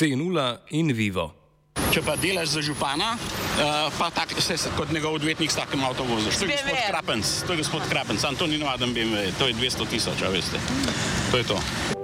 C0 in Vivo. Če pa delaš za župana, uh, pa tak, se, kot njegov odvetnik s takim avtom voziš. To je gospod Krapenc, to je gospod Krapenc, sam to ni navaden BMW, to je 200 tisoč, veste. To je to.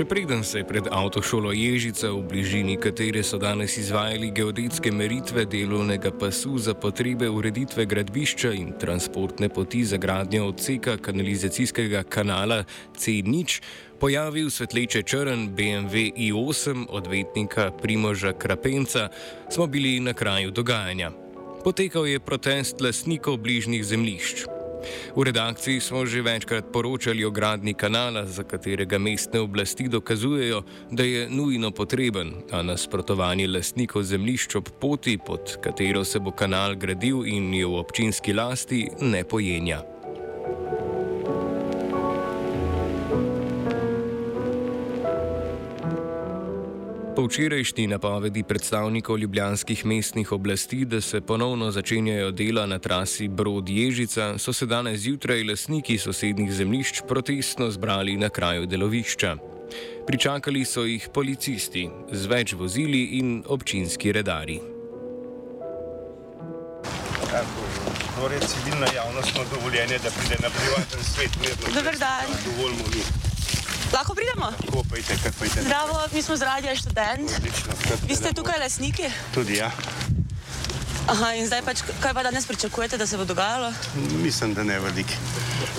Še preden se je pred avtošolo Ježica, v bližini katere so danes izvajali geodetske meritve delovnega pasu za potrebe ureditve gradbišča in transportne poti za gradnjo odseka kanalizacijskega kanala C0, pojavil svetleče črn BMW i8 odvetnika Primoža Krapenca, smo bili na kraju dogajanja. Potekal je protest lasnikov bližnjih zemljišč. V redakciji smo že večkrat poročali o gradni kanala, za katerega mestne oblasti dokazujejo, da je nujno potreben, a nasprotovanje lastnikov zemljišč ob poti, pod katero se bo kanal gradil in je v občinski lasti, ne pojenja. Po včerajšnji napovedi predstavnikov ljubljanskih mestnih oblasti, da se ponovno začenjajo dela na trasi Brod-Ježica, so se danes zjutraj lasniki sosednjih zemljišč protestno zbrali na kraju delovišča. Pričakali so jih policisti z več vozili in občinski redari. Torej, civilna javnost ima dovoljenje, da pride na privaten svet. Dobar dan. Dovoljmo mi. Lahko pridemo? Tako pojte, kar pojte. Zdravo, mi smo z radia študent. Odlično. Vi ste tukaj lasniki? Tudi ja. Aha, in zdaj pač, kaj pa danes pričakujete, da se bo dogajalo? Mislim, da ne velik.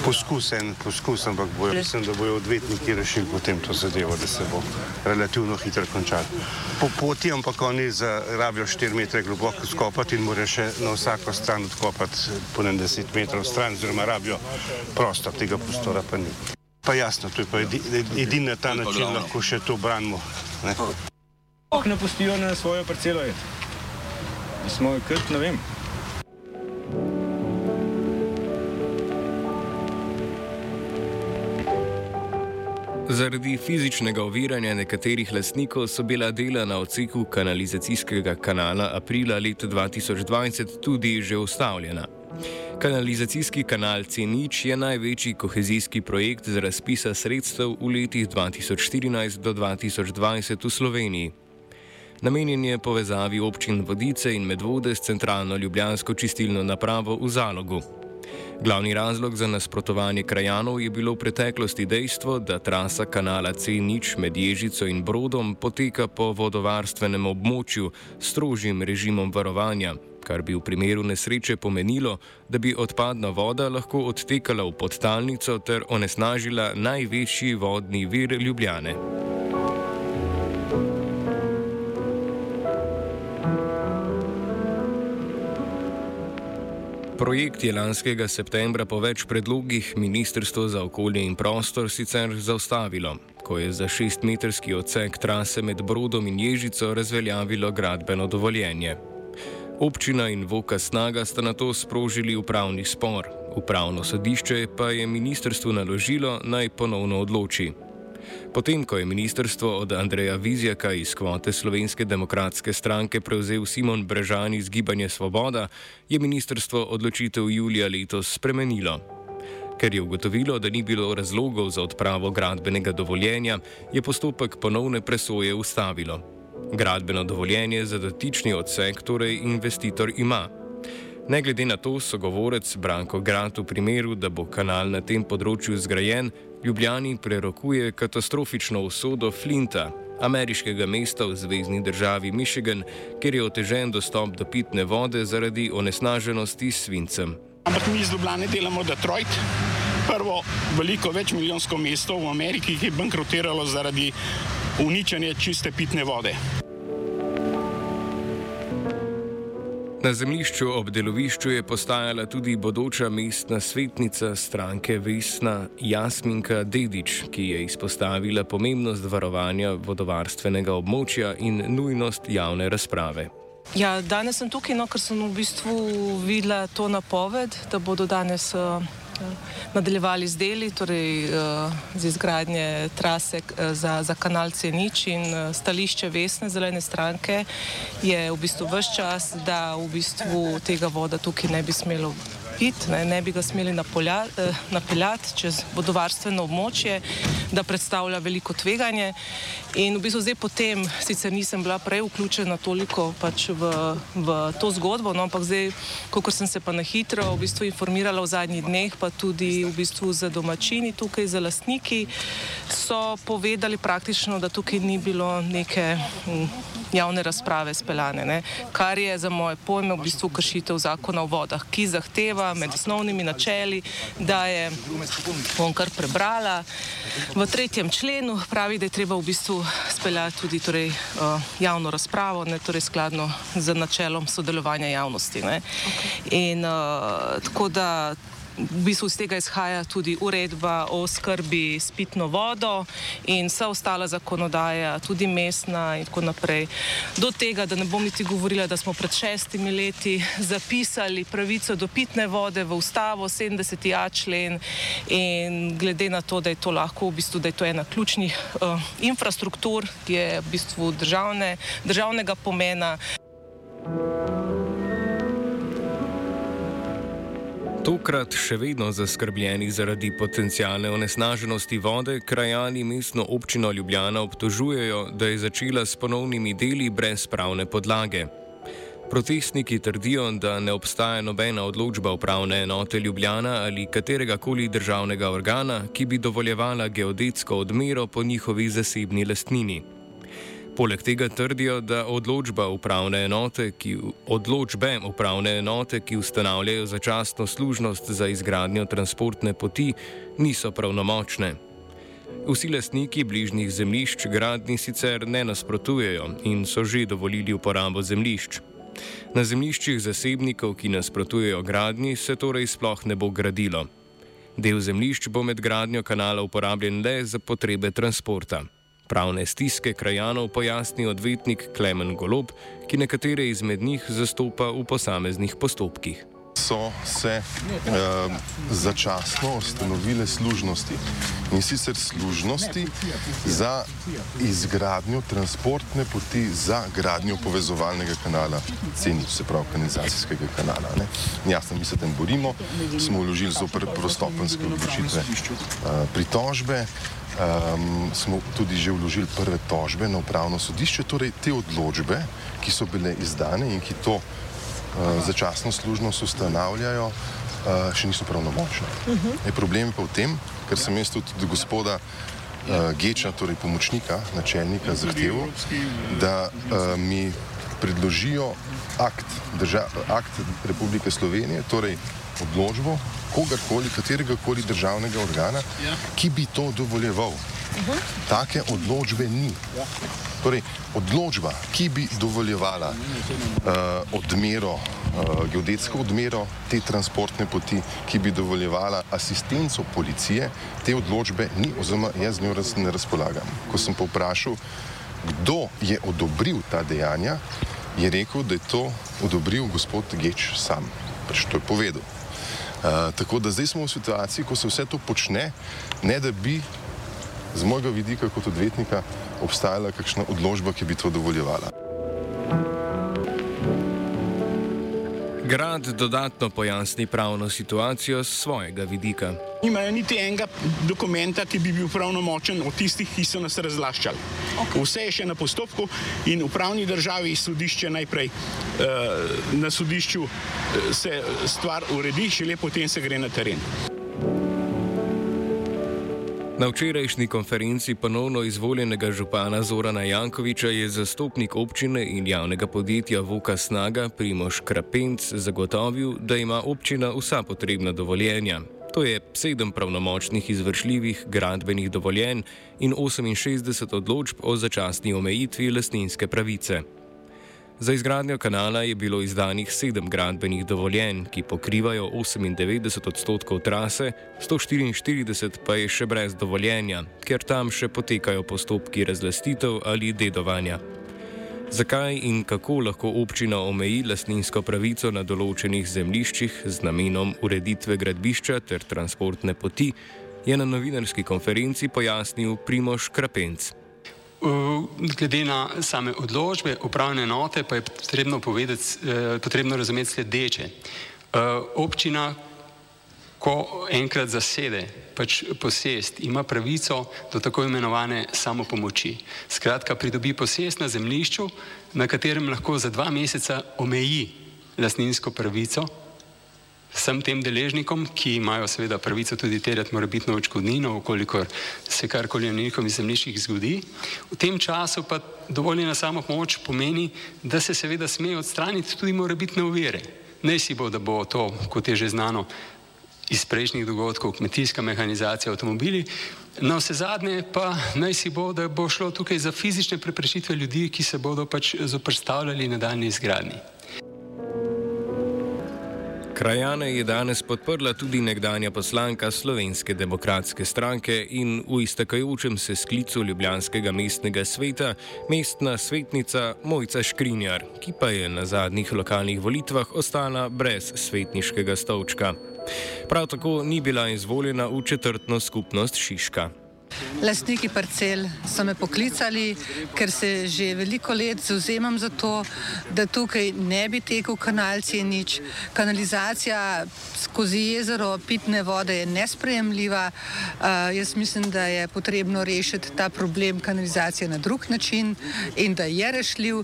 Poskus en, poskus, ampak bojo, mislim, da bojo odvetniki rešili potem to zadevo, da se bo relativno hitro končalo. Po poti, ampak oni rabijo 4 metre globoko skopati in morajo še na vsako stran odkopati po 10 metrov stran, oziroma rabijo prostor, tega prostora pa ni. Pa jasno, to je pa edi- edini na ta način lahko še to branimo. Ne? Kako ne pustijo na svojo parcelo? Mi smo kar, ne vem. Zaradi fizičnega oviranja nekaterih lastnikov so bila dela na odseku kanalizacijskega kanala aprila leta 2020 tudi že ustavljena. Kanalizacijski kanal C0 je največji kohezijski projekt z razpisa sredstev v letih 2014 do 2020 v Sloveniji. Namenjen je povezavi občin Vodice in Medvode s centralno ljubljansko čistilno napravo v Zalogu. Glavni razlog za nasprotovanje krajanov je bilo v preteklosti dejstvo, da trasa kanala C0 med Ježico in Brodom poteka po vodovarstvenem območju s strožjim režimom varovanja, kar bi v primeru nesreče pomenilo, da bi odpadna voda lahko odtekala v podtalnico ter onesnažila največji vodni vir Ljubljane. Projekt je lanskega septembra po več predlogih Ministrstvo za okolje in prostor sicer zaustavilo, ko je za šestmetrski odsek trase med Brodom in Ježico razveljavilo gradbeno dovoljenje. Občina in Voka Snaga sta na to sprožili upravni spor, upravno sodišče pa je ministrstvu naložilo naj ponovno odloči. Potem, ko je ministrstvo od Andreja Vizjaka iz kvote Slovenske demokratske stranke prevzel Simon Brežan iz Gibanje Svoboda, je ministrstvo odločitev julija letos spremenilo. Ker je ugotovilo, da ni bilo razlogov za odpravo gradbenega dovoljenja, je postopek ponovne presoje ustavilo. Gradbeno dovoljenje za dotični odsek torej investitor ima. Ne glede na to, so govorec Branko Grat v primeru, da bo kanal na tem področju zgrajen, Ljubljani prerokuje katastrofično usodo Flinta, ameriškega mesta v zvezdni državi Michigan, kjer je otežen dostop do pitne vode zaradi onesnaženosti s svincem. Ampak mi iz Ljubljane delamo Detroit, prvo veliko večmilijonsko mesto v Ameriki, ki je bankrotiralo zaradi uničenja čiste pitne vode. Na zemljišču ob delovišču je postajala tudi bodoča mestna svetnica stranke Vesna Jasminka Dedič, ki je izpostavila pomembnost varovanja vodovarstvenega območja in nujnost javne razprave. Ja, danes sem tukaj, no, ker sem v bistvu videla to napoved, da bodo danes uh, nadaljevali z deli, torej uh, z izgradnje trase uh, za, za kanal C0 in stališče Vesne zelene stranke je v bistvu vse čas, da v bistvu tega voda tukaj ne bi smelo pit, ne, ne bi ga smeli eh, napeljati čez vodovarstveno območje, da predstavlja veliko tveganje. In v bistvu zdaj potem, sicer nisem bila prej vključena toliko pač v, v to zgodbo, no, ampak zdaj, ko sem se pa na hitro v bistvu informirala v zadnjih dneh, pa tudi v bistvu za domačini tukaj, za lastniki, so povedali praktično, da tukaj ni bilo neke hm, javne razprave speljane, ne? kar je za moje pojme v bistvu kršitev zakona o vodah, ki zahteva med osnovnimi načeli, da je, bom kar prebrala, v tretjem členu pravi, da je treba v bistvu speljati tudi torej, uh, javno razpravo, ne, torej skladno z načelom sodelovanja javnosti. Okay. In uh, tako da v bistvu iz tega izhaja tudi uredba o skrbi s pitno vodo in vsa ostala zakonodaja, tudi mestna in tako naprej. Do tega, da ne bom niti govorila, da smo pred šestimi leti zapisali pravico do pitne vode v ustavo, 70a člen in glede na to, da je to lahko v bistvu, da je to ena ključnih uh, infrastruktur, ki je v bistvu državne, državnega pomena. Tokrat še vedno zaskrbljeni zaradi potencijalne onesnaženosti vode, krajani mestno občino Ljubljana obtožujejo, da je začela s ponovnimi deli brez pravne podlage. Protestniki trdijo, da ne obstaja nobena odločba upravne enote Ljubljana ali katerega koli državnega organa, ki bi dovoljevala geodetsko odmero po njihovi zasebni lastnini. Poleg tega trdijo, da odločba upravne enote, ki, odločbe upravne enote, ki ustanavljajo začasno služnost za izgradnjo transportne poti, niso pravnomočne. Vsi lastniki bližnjih zemljišč gradni sicer ne nasprotujejo in so že dovolili uporabo zemljišč. Na zemljiščih zasebnikov, ki nasprotujejo gradni, se torej sploh ne bo gradilo. Del zemljišč bo med gradnjo kanala uporabljen le za potrebe transporta. Pravne stiske krajanov pojasni odvetnik Klemen Golob, ki nekatere izmed njih zastopa v posameznih postopkih. So se eh, začasno ustanovile služnosti in sicer služnosti za izgradnjo transportne poti za gradnjo povezovalnega kanala, ceni se pravi kanalizacijskega kanala. Ne. Jasno, mi se tem borimo, smo vložili zopr prostopenske odločitve eh, pritožbe um, smo tudi že vložili prve tožbe na upravno sodišče, torej te odločbe, ki so bile izdane in ki to začasno služnost ustanavljajo, uh, še niso pravnomočne. Uh mhm. -huh. Problem je pa v tem, ker sem jaz tudi gospoda uh, Geča, torej pomočnika, načelnika, zahteval, da uh, mi predložijo akt, drža, akt Republike Slovenije, torej odločbo kogarkoli, katerega koli državnega organa, ki bi to dovoljeval. Take odločbe ni. Torej, odločba, ki bi dovoljevala uh, odmero, uh, geodetsko odmero te transportne poti, ki bi dovoljevala asistenco policije, te odločbe ni, oziroma jaz z njo raz, ne razpolagam. Ko sem pa vprašal, kdo je odobril ta dejanja, je rekel, da je to odobril gospod Geč sam. Pač to je povedal. Uh, tako da zdaj smo v situaciji, ko se vse to počne, ne da bi z mojega vidika kot odvetnika obstajala kakšna odložba, ki bi to dovoljevala. Grad dodatno pojasni pravno situacijo z svojega vidika. Nimajo niti enega dokumenta, ki bi bil pravnomočen od tistih, ki so nas razlaščali. Okay. Vse je še na postopku in v pravni državi sodišče najprej uh, na sodišču uh, se stvar uredi, šele potem se gre na teren. Na včerajšnji konferenci ponovno izvoljenega župana Zorana Jankoviča je zastopnik občine in javnega podjetja Voka Snaga Primoš Krapenc zagotovil, da ima občina vsa potrebna dovoljenja. To je sedem pravnomočnih izvršljivih gradbenih dovoljenj in 68 odločb o začasni omejitvi lastninske pravice. Za izgradnjo kanala je bilo izdanih sedem gradbenih dovoljenj, ki pokrivajo 98 odstotkov trase, 144 pa je še brez dovoljenja, ker tam še potekajo postopki razlastitev ali dedovanja. Zakaj in kako lahko občina omeji lastninsko pravico na določenih zemljiščih z namenom ureditve gradbišča ter transportne poti, je na novinarski konferenci pojasnil Primoš Krapenc. Glede na same odločbe upravne enote pa je potrebno, povedati, eh, potrebno razumeti sledeče. Eh, občina ko enkrat zasede pač posest, ima pravico do tako imenovane samopomoči. Skratka, pridobi posest na zemljišču, na katerem lahko za dva meseca omeji lasninsko pravico vsem tem deležnikom, ki imajo seveda pravico tudi terjati morebitno očkodnino, ukolikor se karkoli na njihovih zemljiščih zgodi. V tem času pa dovoljena samo pomoč pomeni, da se seveda sme odstraniti tudi morebitne uvire. Ne si bo, da bo to, kot je že znano, iz prejšnjih dogodkov, kmetijska mehanizacija, avtomobili. Na vse zadnje pa naj si bo, da bo šlo tukaj za fizične preprečitve ljudi, ki se bodo pač zoprstavljali nadaljni izgradnji. Krajane je danes podprla tudi nekdanja poslanka Slovenske demokratske stranke in v iztekajočem se sklicu Ljubljanskega mestnega sveta mestna svetnica Mojca Škrinjar, ki pa je na zadnjih lokalnih volitvah ostala brez svetniškega stolčka. Prav tako ni bila izvoljena v četrtno skupnost Šiška. Lastniki parcel so me poklicali, ker se že veliko let zauzemam za to, da tukaj ne bi tekel kanal C0. Kanalizacija skozi jezero pitne vode je nesprejemljiva. Uh, jaz mislim, da je potrebno rešiti ta problem kanalizacije na drug način in da je rešljiv.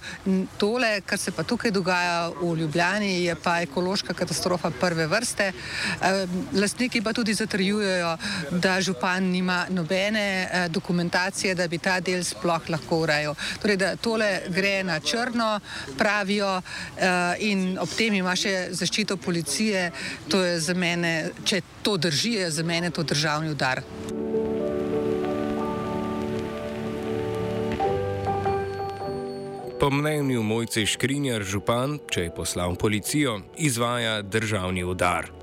Tole, kar se pa tukaj dogaja v Ljubljani, je pa ekološka katastrofa prve vrste. Uh, lastniki pa tudi zatrjujejo, da župan nima nobene nobene eh, dokumentacije, da bi ta del sploh lahko urejal. Torej, da tole gre na črno, pravijo, eh, in ob tem ima še zaščito policije. To je za mene, če to drži, je za mene to državni udar. Po mnenju Mojce Škrinjar, župan, če je poslal policijo, izvaja državni udar.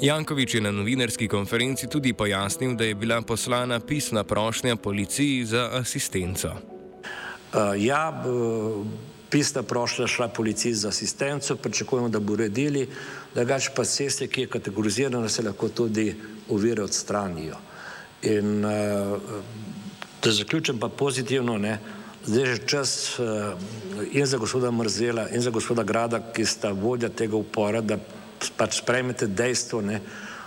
Jankovič je na novinarski konferenci tudi pojasnil, da je bila poslana pisna prošnja policiji za asistenco. Uh, ja, pisna prošnja šla policiji za asistenco, pričakujemo, da bo uredili, da gač pa ceste, ki je kategorizirana, se lahko tudi uvire odstranijo. In uh, da zaključim pa pozitivno, ne, zdaj je čas uh, in za gospoda Mrzela in za gospoda Grada, ki sta vodja tega upora, da pač sprejmete dejstvo, ne,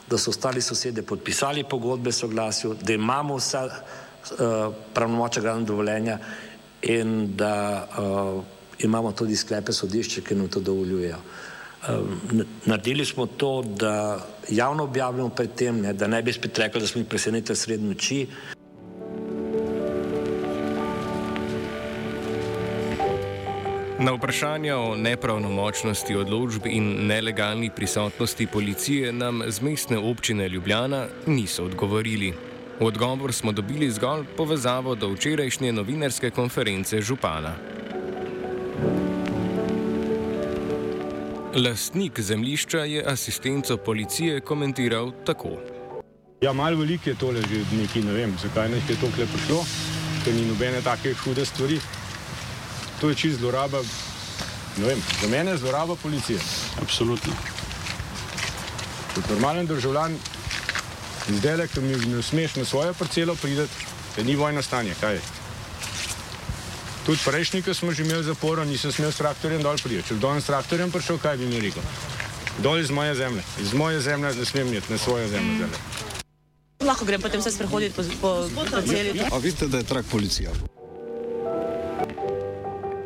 da so ostali sosedje podpisali pogodbe soglasju, da imamo vsa uh, pravnomočna gradna dovoljenja in da uh, imamo tudi sklepe sodišče, ki nam to dovoljujejo. Um, naredili smo to, da javno objavljamo pred tem, ne, da ne bi spet rekli, da smo jih presenetili sred noči. Na vprašanje o nepravnomočnosti odločb in nelegalni prisotnosti policije nam z mestne občine Ljubljana niso odgovorili. V odgovor smo dobili zgolj povezavo do včerajšnje novinarske konference župana. Lastnik zemljišča je asistenco policije komentiral tako. Ja, malo veliko je tole že nekaj, ne vem, zakaj ne je to kle prišlo, ker ni nobene take hude stvari to je čist zloraba. Vem, za mene je zloraba policije. Absolutno. Kot normalen državljan, zdaj le, ko mi ne smeš na svojo parcelo priti, da ni vojno stanje. Kaj? Tudi prejšnji, ki smo že imeli zaporo, nisem smel s traktorjem dol priti. Če bi dol s traktorjem prišel, kaj bi mi rekel? Dol iz moje zemlje. Iz moje zemlje ne smem iti na svojo zemljo. Lahko grem potem se sprehoditi po, po, po celi. A vidite, da je trak policija?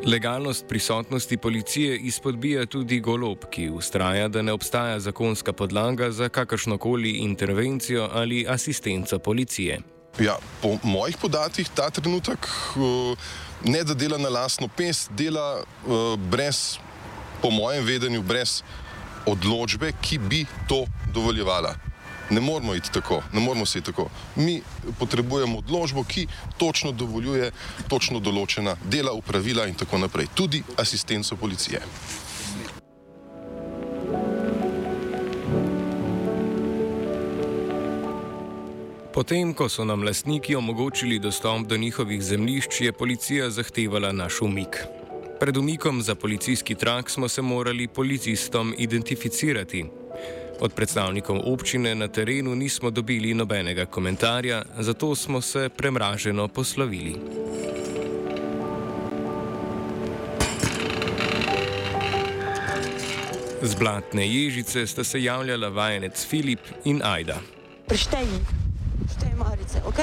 Legalnost prisotnosti policije izpodbija tudi golob, ki ustraja, da ne obstaja zakonska podlaga za kakršnokoli intervencijo ali asistenco policije. Ja, po mojih podatkih ta trenutek uh, ne da dela na lastno pest, dela uh, brez, po mojem vedenju, brez odločbe, ki bi to dovoljevala. Ne moramo iti tako, ne moramo se iti tako. Mi potrebujemo odločbo, ki točno dovoljuje točno določena dela, upravila in tako naprej. Tudi asistenco policije. Potem, ko so nam lastniki omogočili dostop do njihovih zemljišč, je policija zahtevala naš umik. Pred umikom za policijski trak smo se morali policistom identificirati, Od predstavnikov občine na terenu nismo dobili nobenega komentarja, zato smo se premraženo poslovili. Z blatne ježice sta se javljala vajenec Filip in Ajda. Prištej jih, prištej marice, ok?